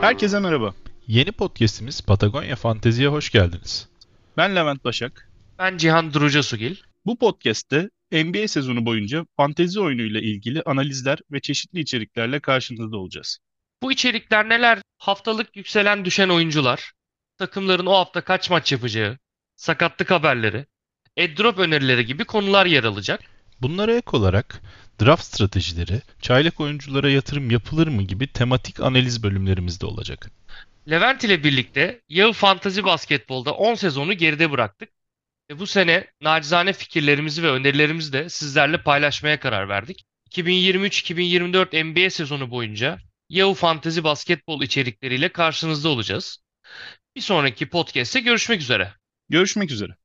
Herkese merhaba. Yeni podcast'imiz Patagonya Fantezi'ye hoş geldiniz. Ben Levent Başak. Ben Cihan Duruca Sugil. Bu podcast'te NBA sezonu boyunca fantezi oyunuyla ilgili analizler ve çeşitli içeriklerle karşınızda olacağız. Bu içerikler neler? Haftalık yükselen düşen oyuncular, takımların o hafta kaç maç yapacağı, sakatlık haberleri, airdrop önerileri gibi konular yer alacak. Bunlara ek olarak draft stratejileri, çaylak oyunculara yatırım yapılır mı gibi tematik analiz bölümlerimiz de olacak. Levent ile birlikte Yağı Fantazi Basketbol'da 10 sezonu geride bıraktık. Ve bu sene nacizane fikirlerimizi ve önerilerimizi de sizlerle paylaşmaya karar verdik. 2023-2024 NBA sezonu boyunca Yağı Fantazi Basketbol içerikleriyle karşınızda olacağız. Bir sonraki podcast'te görüşmek üzere. Görüşmek üzere.